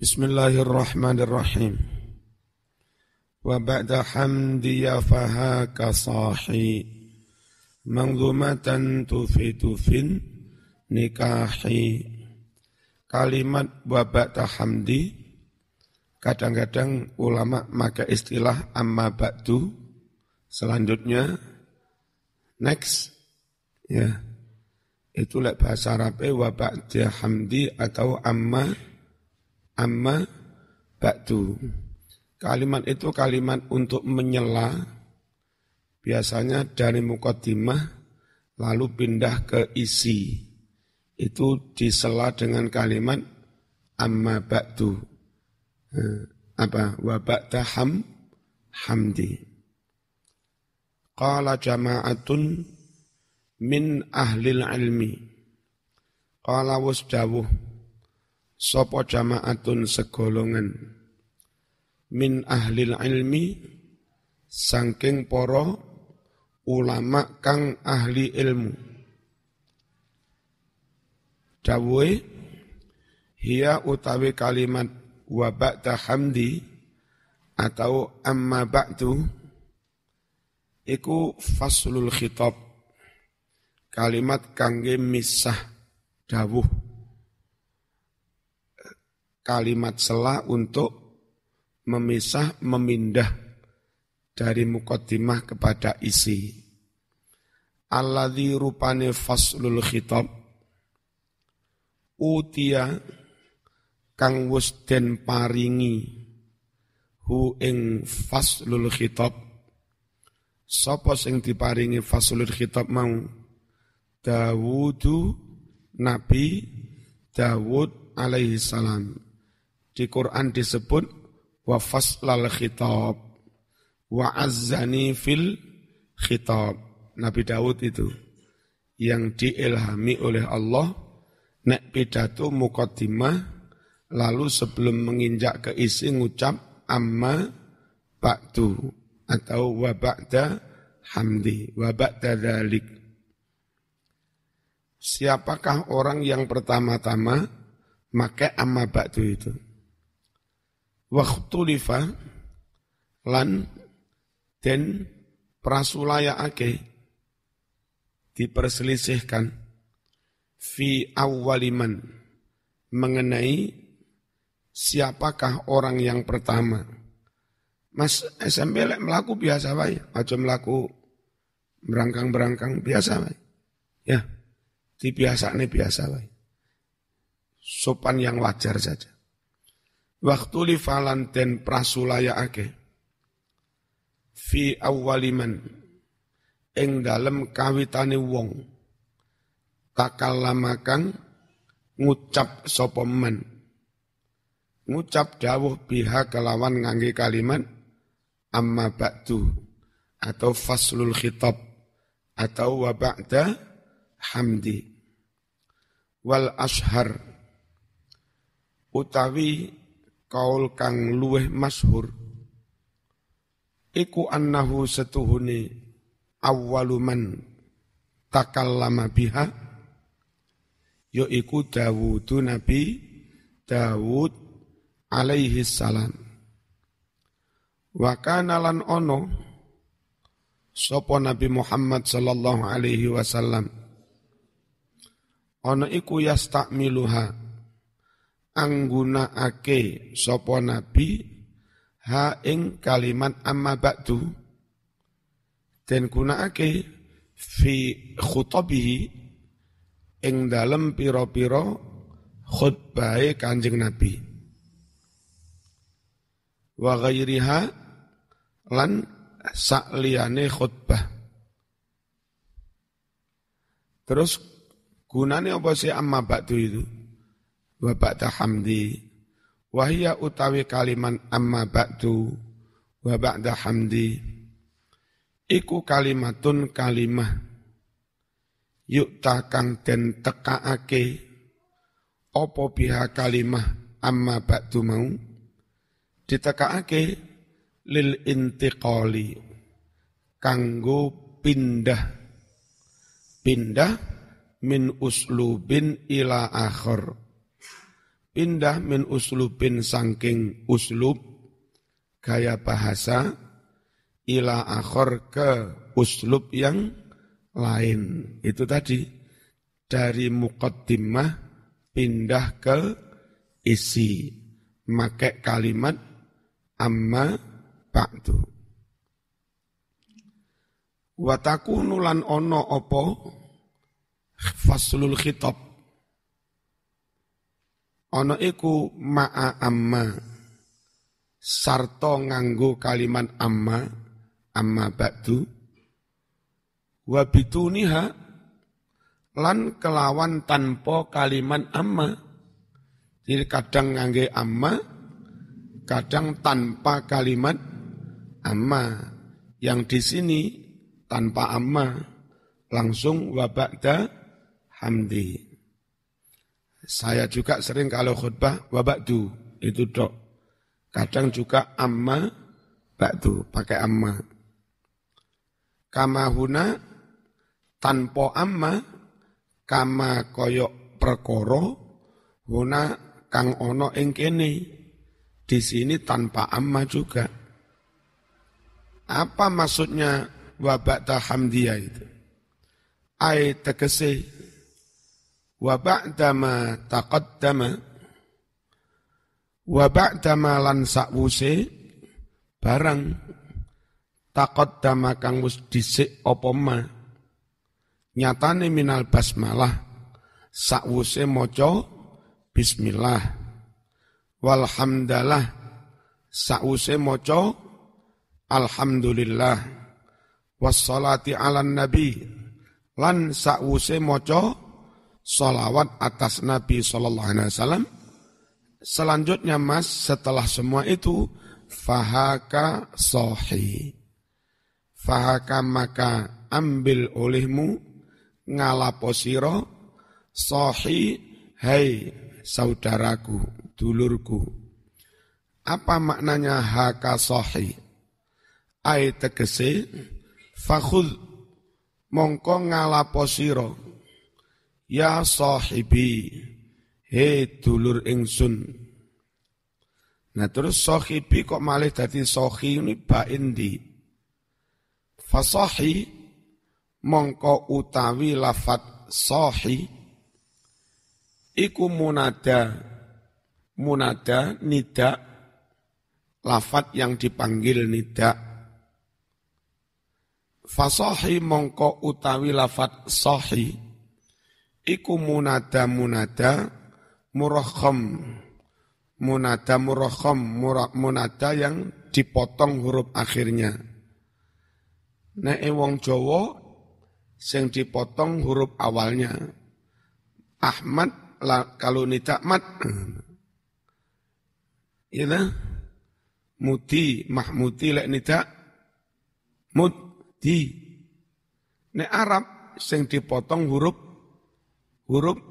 Bismillahirrahmanirrahim. Wa ba'da hamdi ya fahaka sahi. Manzumatan tufitu fin nikahi. Kalimat wa ba'da hamdi kadang-kadang ulama maka istilah amma ba'du. Selanjutnya next. Ya. Itu bahasa Arabnya wa ba'da hamdi atau amma amma ba'du. Kalimat itu kalimat untuk menyela, biasanya dari mukaddimah lalu pindah ke isi. Itu disela dengan kalimat amma ba'du. Eh, apa? Wa ba'da ham, hamdi. Qala jama'atun min ahlil ilmi. Qala wasdawuh Sopo jamaatun segolongan min ahlil ilmi sangking poro ulama kang ahli ilmu. Dawuhe hiya utawi kalimat wa ba'da hamdi atau amma ba'du iku faslul khitab kalimat kangge misah dawuh kalimat sela untuk memisah, memindah dari mukaddimah kepada isi. Alladhi rupane faslul khitab. Utia kang wus den paringi hu ing faslul khitab. Sapa sing diparingi faslul khitab mau? Dawudu Nabi Dawud alaihi salam di Quran disebut wa faslal khitab wa azzani fil khitab. Nabi Daud itu yang diilhami oleh Allah nek pidato mukaddimah lalu sebelum menginjak ke isi ngucap amma ba'du atau wa ba'da hamdi wa ba'da dhalik. Siapakah orang yang pertama-tama maka amma ba'du itu? Waktulifa lan den ake diperselisihkan fi awaliman mengenai siapakah orang yang pertama. Mas SMP lek melaku biasa bae, aja melaku berangkang-berangkang biasa bae. Ya, di biasa nih biasa bae. Sopan yang wajar saja. Waktu li falanten prasulaya ake. Fi awaliman. Ing dalem kawitane wong. Takallamakan ngucap sopeman. Ngucap dawuh biha kelawan ngangge kalimat amma ba'du atau faslul khitab atau wa ba'da hamdi wal ashar utawi kaul kang luweh masyhur. Iku annahu setuhuni awwaluman takallama biha yo iku Dawudu Nabi Dawud alaihi salam. Wa ono sapa Nabi Muhammad sallallahu alaihi wasallam. Ono iku yastakmiluha anggunakake sapa nabi? Ha ing kalimat amma ba'du. Den gunakake fi khutabihi ing dalem pira-pira khutbahe Kanjeng Nabi. Wa ghairiha lan sakliyane khutbah. Terus gunane apa sih amma ba'du itu wa ba'da hamdi wahia utawi kaliman amma ba'du wa ba'da hamdi iku kalimatun kalimah yuk kang den tekaake opo biha kalimah amma ba'du mau ditekaake lil intiqali kanggo pindah pindah min uslubin ila akhir pindah min uslubin sangking uslub gaya bahasa ila akhor ke uslub yang lain. Itu tadi dari mukaddimah pindah ke isi. Make kalimat amma ba'du. Wataku nulan ono opo faslul khitab. Ono iku ma'a amma. Sarto nganggo kalimat amma amma ba'du. Wa bituniha lan kelawan tanpa kalimat amma. Jadi kadang ngangge amma kadang tanpa kalimat amma. Yang di sini tanpa amma. Langsung wa ba'da hamdi saya juga sering kalau khutbah wa ba'du itu dok Kadang juga amma ba'du, pakai amma. Kama huna tanpa amma, kama koyok perkoro, huna kang ono ing kene. Di sini tanpa amma juga. Apa maksudnya wabak hamdiyah itu? Ay tegese wabak dama taqaddama Wa ba'da lan sakwuse barang takot dama kang wis dhisik apa ma. Nyatane minal basmalah sakwuse maca bismillah. Walhamdalah sakwuse maca alhamdulillah. Wassalati ala nabi lan sakwuse maca salawat atas nabi sallallahu alaihi wasallam Selanjutnya mas setelah semua itu fahaka sohi. Fahaka maka ambil olehmu ngalaposiro sohi hai saudaraku, dulurku. Apa maknanya haka sohi? Ai tegese fakhud mongko ngalaposiro ya sahibi He dulur ingsun. Nah terus sohibi kok malih dadi sohi ini bain di. Fasohi mongko utawi lafat sohi iku munada munada nida lafat yang dipanggil nida fasohi mongko utawi lafat sohi iku munada munada murakham. Munada murakham munada yang dipotong huruf akhirnya. Nek wong Jawa sing dipotong huruf awalnya Ahmad la, kalau nita mat ya Muti Mahmudi lek nita Mudi. Nek Arab sing dipotong huruf huruf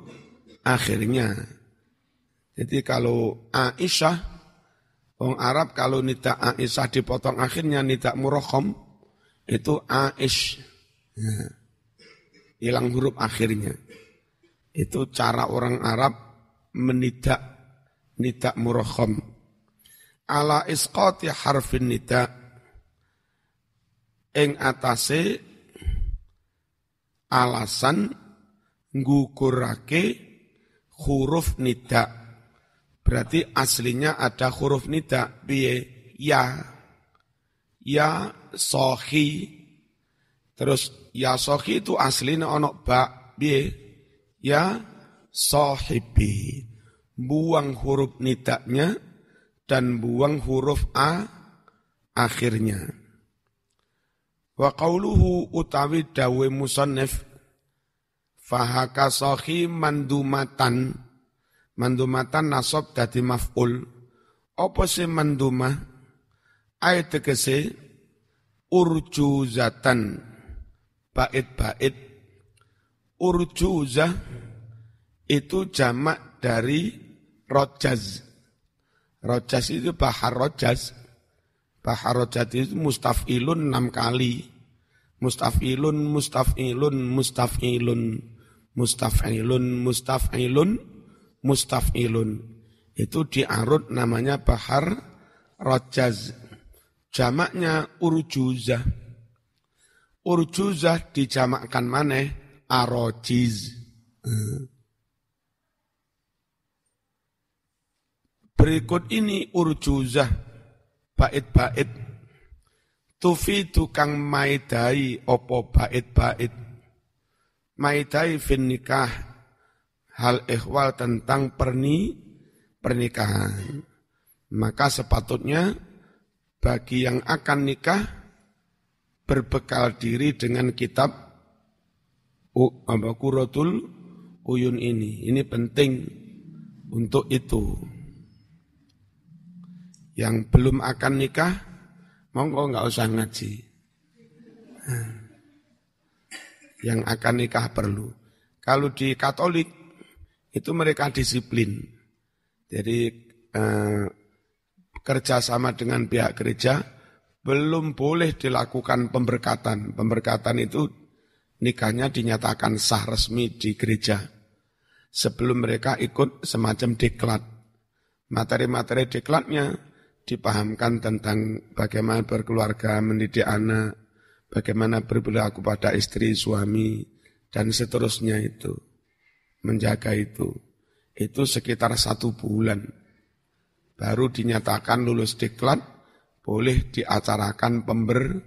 akhirnya jadi kalau Aisyah, orang Arab kalau nita Aisyah dipotong akhirnya nita murokhom, itu Aish. Ya. Hilang huruf akhirnya. Itu cara orang Arab menidak nidak murokhom. Ala isqati harfin nida. Ing atase alasan ngukurake huruf nidak Berarti aslinya ada huruf nida. Biye, ya. Ya sohi. Terus ya sohi itu aslinya onok ba. Biye, ya sohibi. Buang huruf nidaknya dan buang huruf a akhirnya. Wa qawluhu utawi dawe musannif fahaka sohi mandumatan Mandumatan nasab dadi maf'ul. Apa sih mandumah? Ayat tegese urjuzatan. Bait-bait. Urjuzah itu jamak dari rojaz. Rojaz itu bahar rojaz. Bahar rojaz itu mustafilun enam kali. Mustafilun, mustafilun, mustafilun, mustafilun, mustafilun, mustafilun. Itu di arut namanya bahar rojaz. Jamaknya urjuzah. Urjuzah dijamakkan mana? Arojiz. Berikut ini urjuzah. Bait-bait. Tufi tukang maidai opo bait-bait. Maidai fin nikah. Hal ikhwal tentang perni pernikahan. Maka sepatutnya bagi yang akan nikah berbekal diri dengan kitab Kuratul Uyun ini. Ini penting untuk itu. Yang belum akan nikah, monggo nggak usah ngaji. Yang akan nikah perlu. Kalau di Katolik itu mereka disiplin. Jadi eh, kerjasama dengan pihak gereja belum boleh dilakukan pemberkatan. Pemberkatan itu nikahnya dinyatakan sah resmi di gereja. Sebelum mereka ikut semacam diklat. Materi-materi diklatnya dipahamkan tentang bagaimana berkeluarga, mendidik anak, bagaimana berperilaku pada istri, suami, dan seterusnya itu. Menjaga itu itu sekitar satu bulan. Baru dinyatakan lulus diklat, boleh diacarakan pember,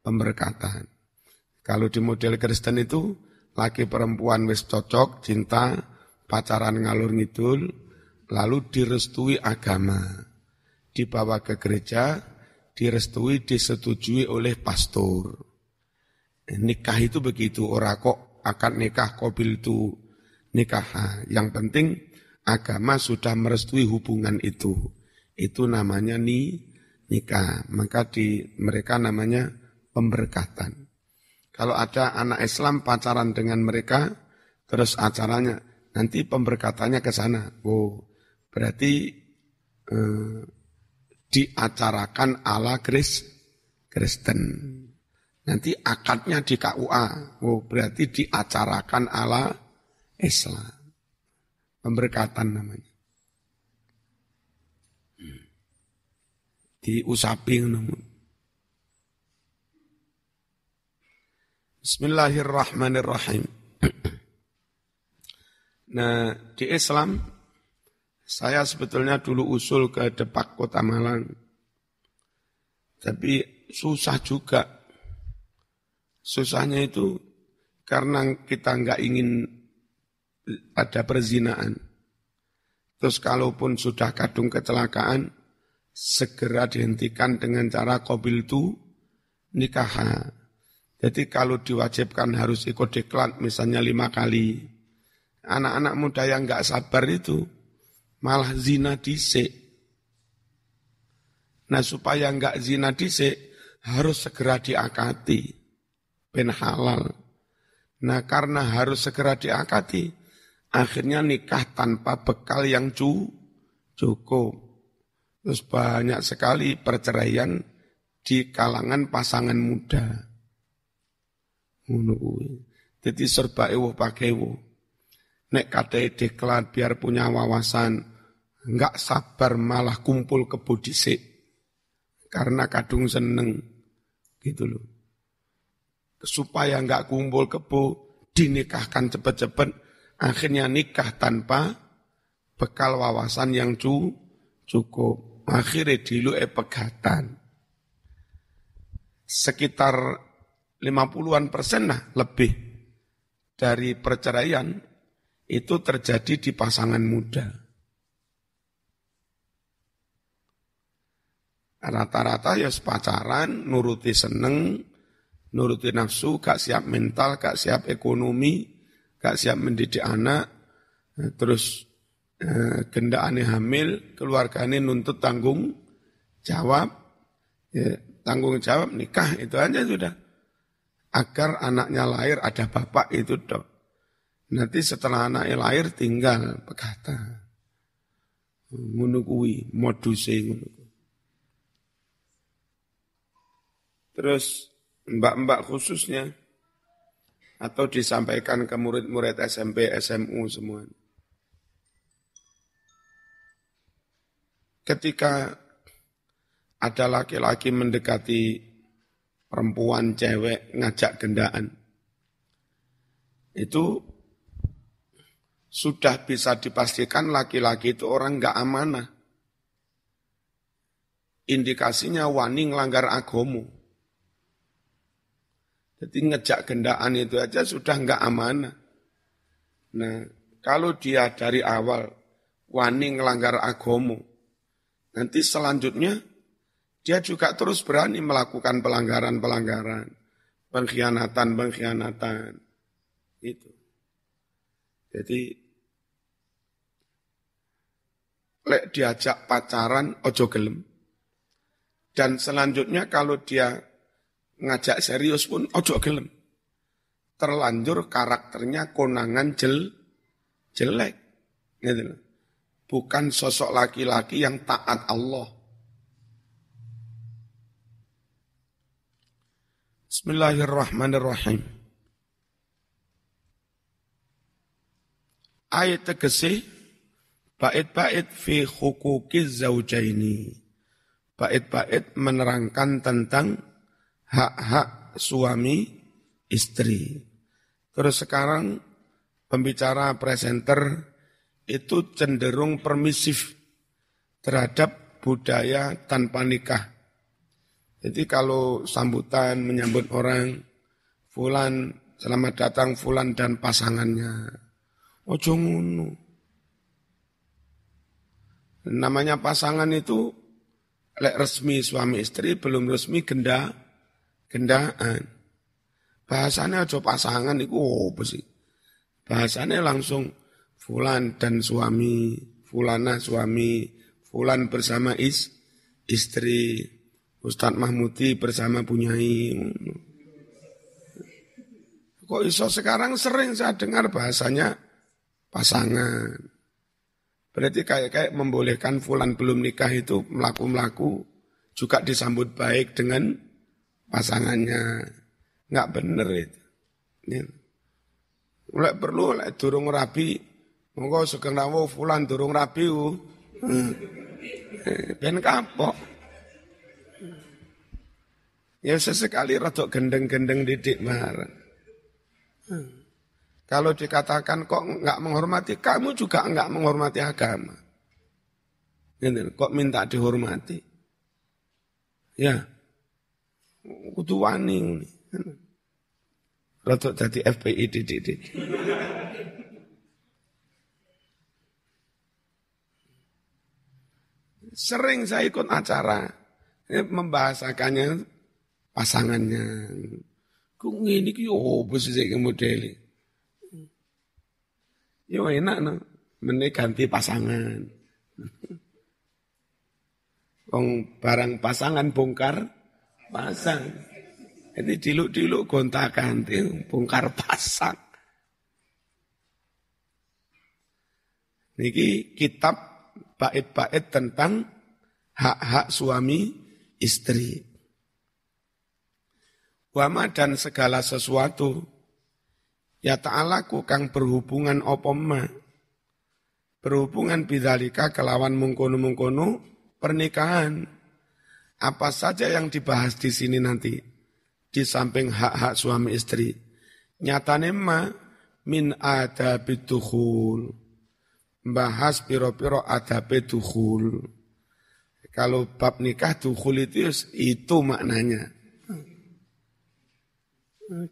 pemberkatan. Kalau di model Kristen itu, laki perempuan wis cocok, cinta, pacaran ngalur ngidul, lalu direstui agama. Dibawa ke gereja, direstui, disetujui oleh pastor. Nikah itu begitu, orang kok akan nikah kobil itu nikah. Yang penting agama sudah merestui hubungan itu. Itu namanya ni nikah. Maka di mereka namanya pemberkatan. Kalau ada anak Islam pacaran dengan mereka, terus acaranya nanti pemberkatannya ke sana. Oh, berarti eh, diacarakan ala Kris, Kristen. Nanti akadnya di KUA. Oh, berarti diacarakan ala Islam. Pemberkatan namanya. Diusapi namun. Bismillahirrahmanirrahim. Nah, di Islam, saya sebetulnya dulu usul ke Depak Kota Malang. Tapi susah juga. Susahnya itu karena kita nggak ingin ada perzinaan. Terus kalaupun sudah kadung kecelakaan, segera dihentikan dengan cara kobil itu nikah. Jadi kalau diwajibkan harus ikut diklat misalnya lima kali. Anak-anak muda yang nggak sabar itu malah zina disik. Nah supaya nggak zina disik harus segera diakati. Ben halal. Nah karena harus segera diakati, Akhirnya nikah tanpa bekal yang cu, cukup. Terus banyak sekali perceraian di kalangan pasangan muda. Jadi serba ewo pakai ewo. Nek kadai deklar biar punya wawasan, enggak sabar malah kumpul ke dhisik. Karena kadung seneng gitu loh. Supaya enggak kumpul kebo, dinikahkan cepet-cepet, Akhirnya nikah tanpa bekal wawasan yang cu, cukup. Akhirnya dulu e pegatan. Sekitar 50-an persen lah lebih dari perceraian itu terjadi di pasangan muda. Rata-rata ya pacaran, nuruti seneng, nuruti nafsu, gak siap mental, gak siap ekonomi, gak siap mendidik anak, eh, terus eh, aneh hamil, keluarga ini nuntut tanggung jawab, ya, tanggung jawab nikah itu aja sudah. Agar anaknya lahir ada bapak itu dok. Nanti setelah anaknya lahir tinggal berkata. Menunggu modusnya menunggu. Terus mbak-mbak khususnya atau disampaikan ke murid-murid SMP, SMU semua. ketika ada laki-laki mendekati perempuan, cewek, ngajak gendaan. Itu sudah bisa dipastikan laki-laki itu orang nggak amanah. Indikasinya wani ngelanggar agomo. Jadi ngejak gendaan itu aja sudah nggak amanah. Nah, kalau dia dari awal wani ngelanggar agomo, nanti selanjutnya dia juga terus berani melakukan pelanggaran-pelanggaran, pengkhianatan-pengkhianatan. Itu. Jadi lek diajak pacaran ojo gelem. Dan selanjutnya kalau dia ngajak serius pun ojo gelem. Terlanjur karakternya konangan jel jelek. Gitu Bukan sosok laki-laki yang taat Allah. Bismillahirrahmanirrahim. ayat tegese bait-bait fi hukuki zaujaini. Bait-bait menerangkan tentang hak-hak suami istri. Terus sekarang pembicara presenter itu cenderung permisif terhadap budaya tanpa nikah. Jadi kalau sambutan menyambut orang, Fulan, selamat datang Fulan dan pasangannya Ojo ngono. Namanya pasangan itu lek resmi suami istri belum resmi genda gendaan. Bahasanya ojo pasangan itu apa sih? Bahasanya langsung fulan dan suami, fulana suami, fulan bersama is istri, Ustadz Mahmudi bersama punyai. Kok iso sekarang sering saya dengar bahasanya pasangan. Berarti kayak kayak membolehkan fulan belum nikah itu melaku-melaku juga disambut baik dengan pasangannya. Enggak bener itu. Ya. Mulai perlu oleh durung rabi, monggo sugeng rawo fulan durung rabi u. Hmm. Ben kapok. Ya sesekali rada gendeng-gendeng didik marah. Hmm. Kalau dikatakan kok nggak menghormati, kamu juga nggak menghormati agama. Gitu, kok minta dihormati? Ya, kudu wani. Rotok jadi FPI didik Sering saya ikut acara, membahasakannya pasangannya. Kok ini kyo apa sih modeli? Ya enak no. Menik ganti pasangan. Wong barang pasangan bongkar pasang. Jadi diluk-diluk gonta ganti bongkar pasang. Niki kitab bait-bait tentang hak-hak suami istri. Wama dan segala sesuatu Ya ta'alaku kang berhubungan apa ma. Berhubungan bidalika kelawan mungkono-mungkono pernikahan. Apa saja yang dibahas di sini nanti. Di samping hak-hak suami istri. Nyatane ma min ada bituhul. Bahas piro-piro ada bituhul. Kalau bab nikah dukhul itu itu maknanya.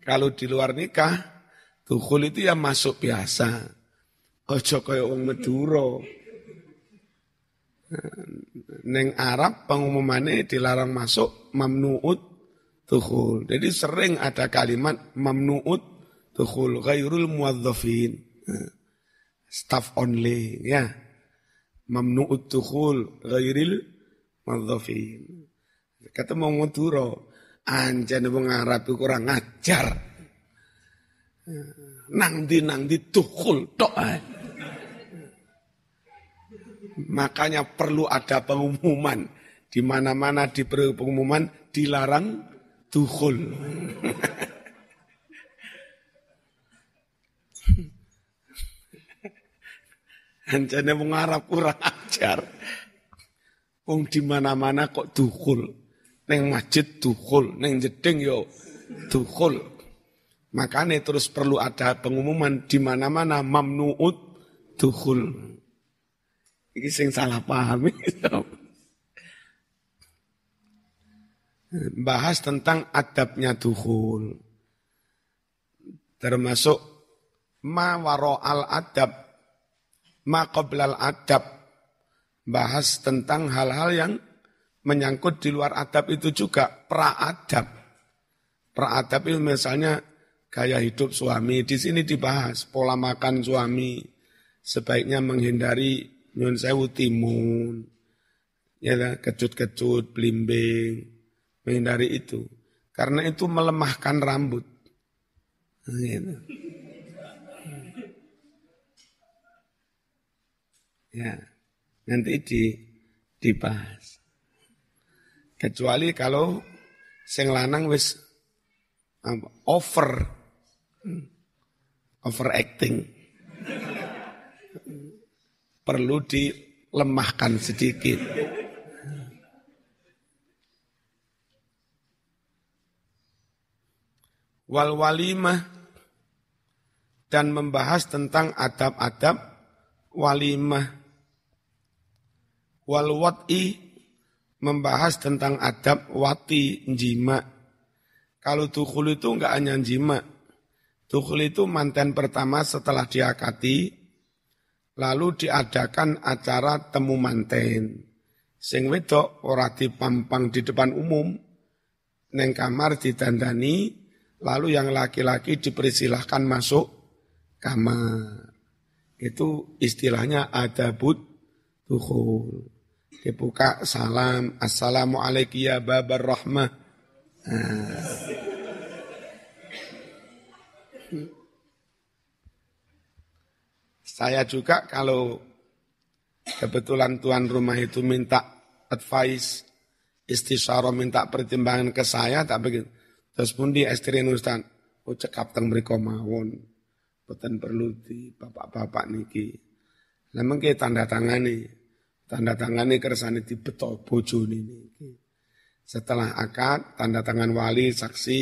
Kalau di luar nikah Dukhul itu ya masuk biasa. Ojo kaya wong Madura. Neng Arab pengumumannya dilarang masuk mamnuut dukhul. Jadi sering ada kalimat mamnuut dukhul ghairul muwadzafin. Staff only ya. Mamnuut dukhul ghairil muwadzafin. Kata mau Madura, anjane wong Arab kurang ngajar nang di nang di tuhul tok. Makanya perlu ada pengumuman di mana-mana di pengumuman dilarang tuhul. Anjane mengarap kurang ajar. Wong di mana-mana kok dukul. Neng masjid dukul, neng jeding yo dukul. Makanya terus perlu ada pengumuman di mana-mana mamnuut dukul. Ini sing salah paham. Bahas tentang adabnya dukul. Termasuk ma waro al adab, ma qoblal adab, bahas tentang hal-hal yang menyangkut di luar adab itu juga pra-adab. Pra-adab itu misalnya gaya hidup suami. Di sini dibahas pola makan suami. Sebaiknya menghindari nyun sewu timun. Ya, kecut-kecut, blimbing. Menghindari itu. Karena itu melemahkan rambut. Gitu. Ya nanti di dibahas. Kecuali kalau sing lanang wis over overacting. Perlu dilemahkan sedikit. Wal walimah dan membahas tentang adab-adab walimah Wal wat'i membahas tentang adab wati jima. Kalau tukhul itu enggak hanya jima. Tukhul itu mantan pertama setelah diakati, lalu diadakan acara temu manten. Sing wedok ora dipampang di depan umum, neng kamar ditandani, lalu yang laki-laki dipersilahkan masuk kamar. Itu istilahnya adabut tukhul. Dibuka salam, Assalamualaikum ya babar rahmah. Nah. Saya juga kalau kebetulan tuan rumah itu minta advice, istisyarah minta pertimbangan ke saya, tak begitu. Terus pun di estirin Ustaz, oh cekap teng mereka mawon. Betul perlu di bapak-bapak niki. Memang kita tanda tangani. Tanda tangani kersane dibeto bojo ini. Setelah akad, tanda tangan wali, saksi,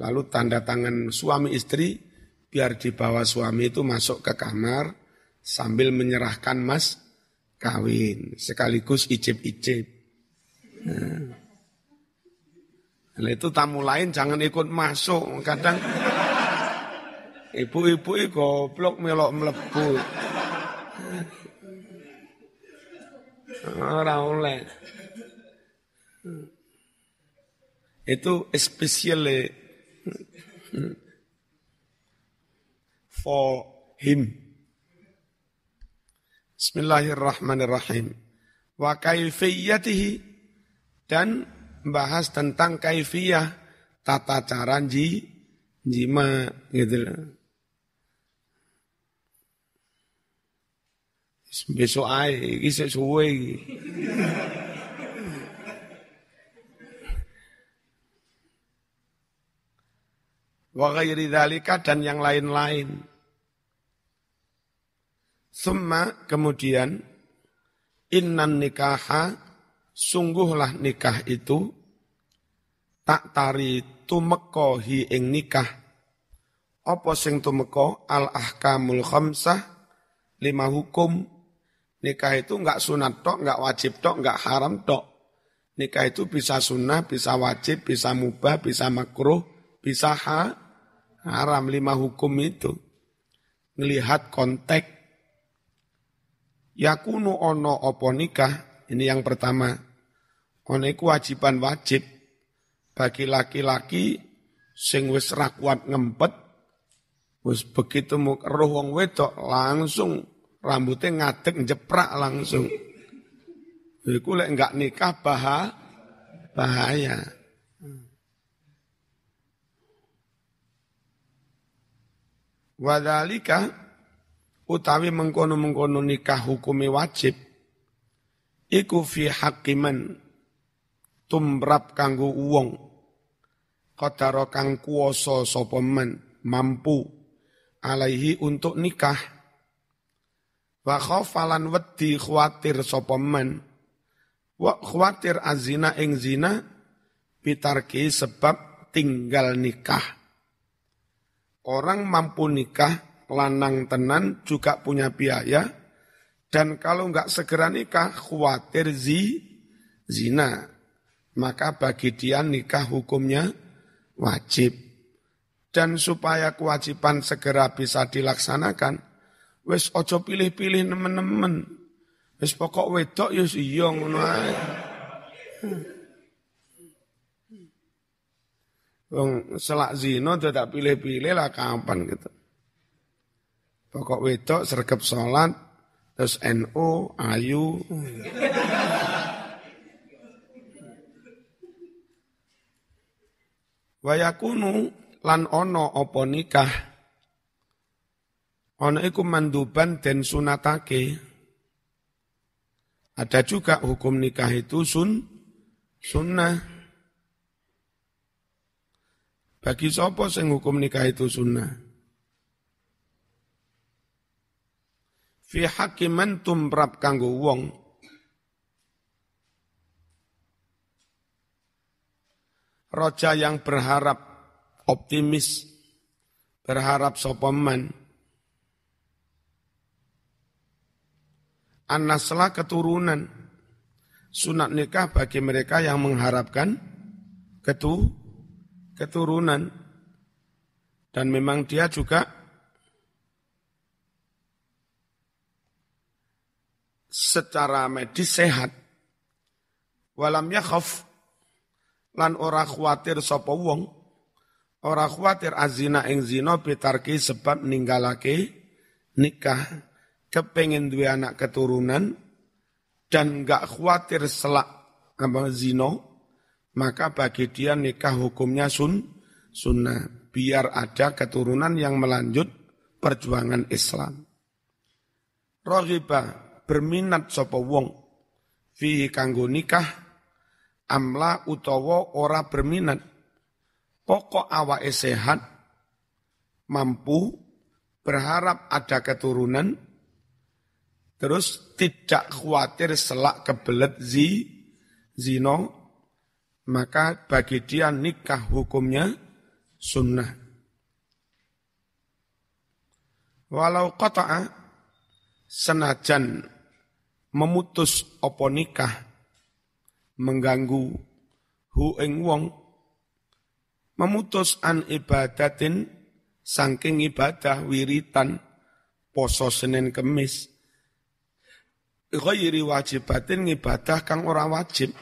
lalu tanda tangan suami istri, biar dibawa suami itu masuk ke kamar sambil menyerahkan mas kawin, sekaligus icip-icip. Nah. Nah, itu tamu lain jangan ikut masuk, kadang ibu-ibu goblok melok melebu. Ora oleh. Itu especially for him. Bismillahirrahmanirrahim. Wa kaifiyatihi dan bahas tentang kaifiyah tata cara ji jima gitu. Besok ae iki sik suwe iki. Wa ghairi dzalika dan yang lain-lain. Summa kemudian innan nikaha sungguhlah nikah itu tak tari tumeka hi ing nikah apa sing tumeka al ahkamul khamsah lima hukum Nikah itu enggak sunat tok, enggak wajib tok, enggak haram tok. Nikah itu bisa sunnah, bisa wajib, bisa mubah, bisa makruh, bisa ha, haram. Lima hukum itu. Melihat konteks. Yakunu ono opo nikah, ini yang pertama. Ono kewajiban wajib bagi laki-laki sing wis rakwat ngempet, wis begitu roh wong wedok langsung rambutnya ngadek jeprak langsung. Iku lek enggak nikah bahaya. bahaya. Wadalika utawi mengkono-mengkono nikah hukumi wajib iku fi hakiman tumrap kanggo uwong qadara kang kuwasa sapa mampu alaihi untuk nikah. Wa khofalan wedi khawatir sapa men Wa khawatir azina ing zina pitarki sebab tinggal nikah. Orang mampu nikah, lanang tenan juga punya biaya, dan kalau nggak segera nikah, khawatir zi, zina. Maka bagi dia nikah hukumnya wajib. Dan supaya kewajiban segera bisa dilaksanakan, wis ojo pilih-pilih nemen-nemen. Wis pokok wedok ya iya ngono. Wong selak zina tidak pilih-pilih lah kapan gitu. Pokok wedok sergap sholat, terus NU, ayu. Wayakunu lan ono opo nikah. Ono iku manduban dan sunatake. Ada juga hukum nikah itu sun, sunnah. Bagi sopo sing hukum nikah itu sunnah. Fi hakiman tumrap kanggo wong. Roja yang berharap optimis, berharap sopeman, Anaslah keturunan. Sunat nikah bagi mereka yang mengharapkan ketu, keturunan. Dan memang dia juga secara medis sehat. Walam yakhaf lan ora khawatir sapa wong ora khawatir azina ing zina pitarki sebab ninggalake nikah kepengen dua anak keturunan dan nggak khawatir selak apa zino, maka bagi dia nikah hukumnya sun sunnah biar ada keturunan yang melanjut perjuangan Islam. Rohiba berminat sopo wong fi kanggo nikah amla utawa ora berminat pokok awake sehat mampu berharap ada keturunan Terus tidak khawatir selak kebelet zi, zino, maka bagi dia nikah hukumnya sunnah. Walau qata'a senajan memutus opo nikah mengganggu hu ing wong memutus an ibadatin saking ibadah wiritan poso Senin Kemis ghairi wajibatin ngibadah kang ora wajib.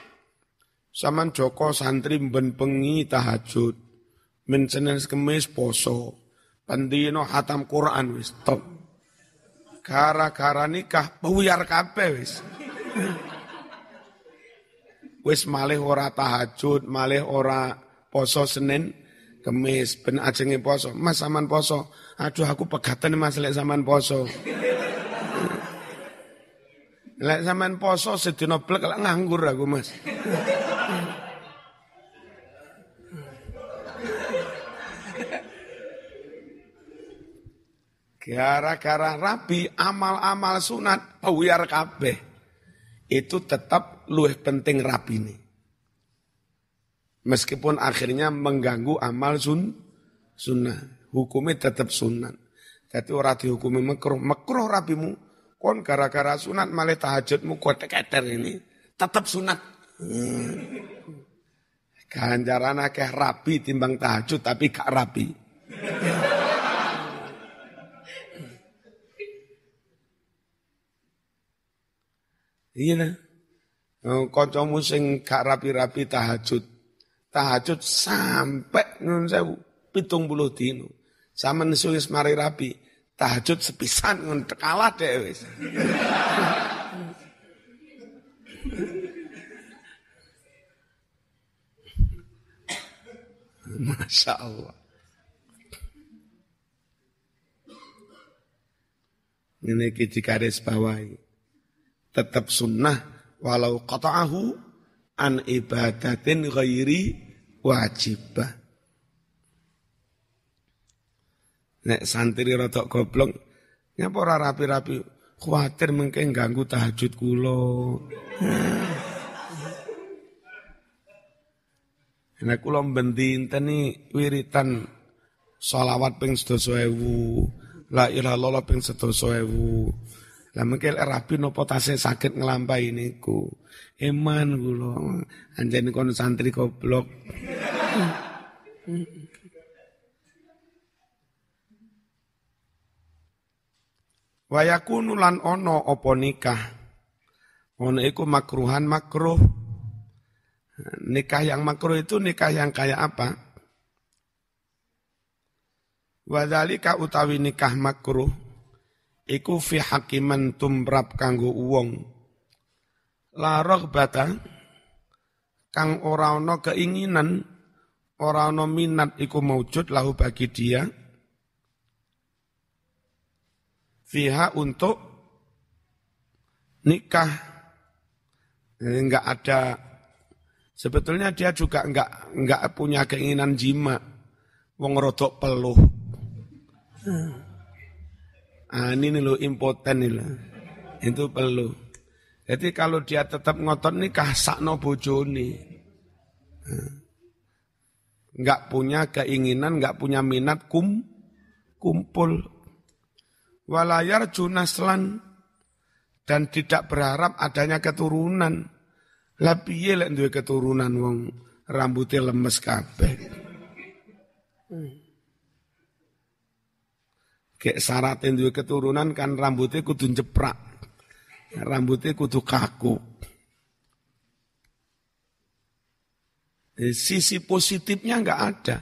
Saman Joko santri ben bengi tahajud. Men Senin Kemis poso. Pendino hatam Quran wis top. Gara-gara nikah buyar kabeh wis. wis malih ora tahajud, malih ora poso Senin Kemis ben ajenge poso. Mas saman poso. Aduh aku pegatan Mas lek saman poso. Lek sampean poso sedina blek lek nganggur aku, Mas. Gara-gara rapi amal-amal sunat buyar kabeh. Itu tetap luwih penting rapi ini. Meskipun akhirnya mengganggu amal sun, sunnah. Hukumnya tetap sunat. Jadi orang dihukumi makruh. Makruh rapimu Kon gara-gara sunat malah tahajudmu kotek-keter ini. Tetap sunat. Hmm. Ganjaran akeh rapi timbang tahajud tapi gak rapi. Iya nah. Oh, kancamu sing gak rapi-rapi tahajud. Tahajud sampai nun sewu pitung puluh dino. Sama nesuis mari rapi tahajud sepisan ngon kalah deh wis. Masya Allah. Ini kita garis bawahi. Tetap sunnah walau qata'ahu an ibadatin ghairi wajibah. Nek santri rotok goblok, nyapa ora rapi-rapi, khawatir mungkin ganggu tahajud kulo. Nek kula bendinteni wiritan sholawat ping sedasa ewu, la ilaha illallah ping ewu. Lah mengke rapi nopo tase sakit nglampahi niku. Eman kula anjene kono santri goblok. Wayakunu lan ono opo nikah. Ono iku makruhan makruh Nikah yang makruh itu nikah yang kayak apa? Wadhalika utawi nikah makruh iku fi hakiman tumrap kanggo uwong. La raghbata kang ora ana keinginan, ora ana minat iku maujud lahu bagi dia. Fiha untuk nikah. Jadi enggak ada Sebetulnya dia juga enggak enggak punya keinginan jima. Wong rodok peluh. Ah, ini nih lo impoten nih. Itu peluh. Jadi kalau dia tetap ngotot nikah sakno bojone. Enggak punya keinginan, enggak punya minat kum kumpul. Walayar junaslan dan tidak berharap adanya keturunan lah piye lek keturunan wong rambutnya lemes kabeh. Kayak syaratnya duwe keturunan kan rambutnya kudu jeprak. Rambutnya kudu kaku. Eh, sisi positifnya enggak ada.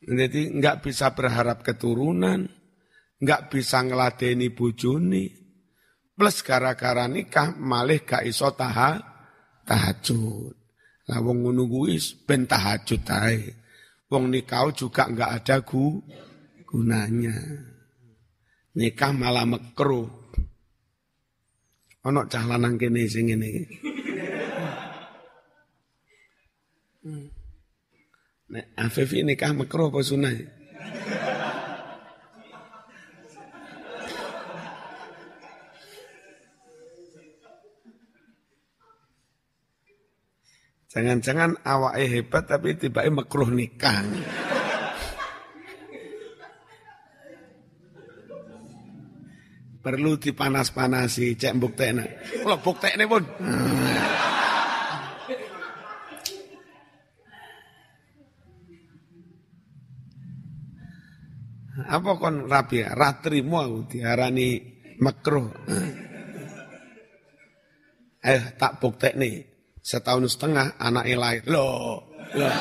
Jadi enggak bisa berharap keturunan, enggak bisa ngeladeni bojone, Plus gara-gara nikah malih gak iso taha tahajud. Lah wong ngono kuwi ben tahajud. Wong nikah juga enggak ada gu, gunanya. Nikah malah mekruh. Ono cah lanang kene sing ngene iki. Nek Afif nikah mekruh apa sunah? Jangan-jangan awake hebat tapi tiba-tiba makruh nikah. Perlu dipanas-panasi, cek bukteknya. Kalau bukteknya pun. Apa kon rapi? Ratrimu aku diarani makruh. Eh tak buktek nih setahun setengah anak lahir. Loh, loh.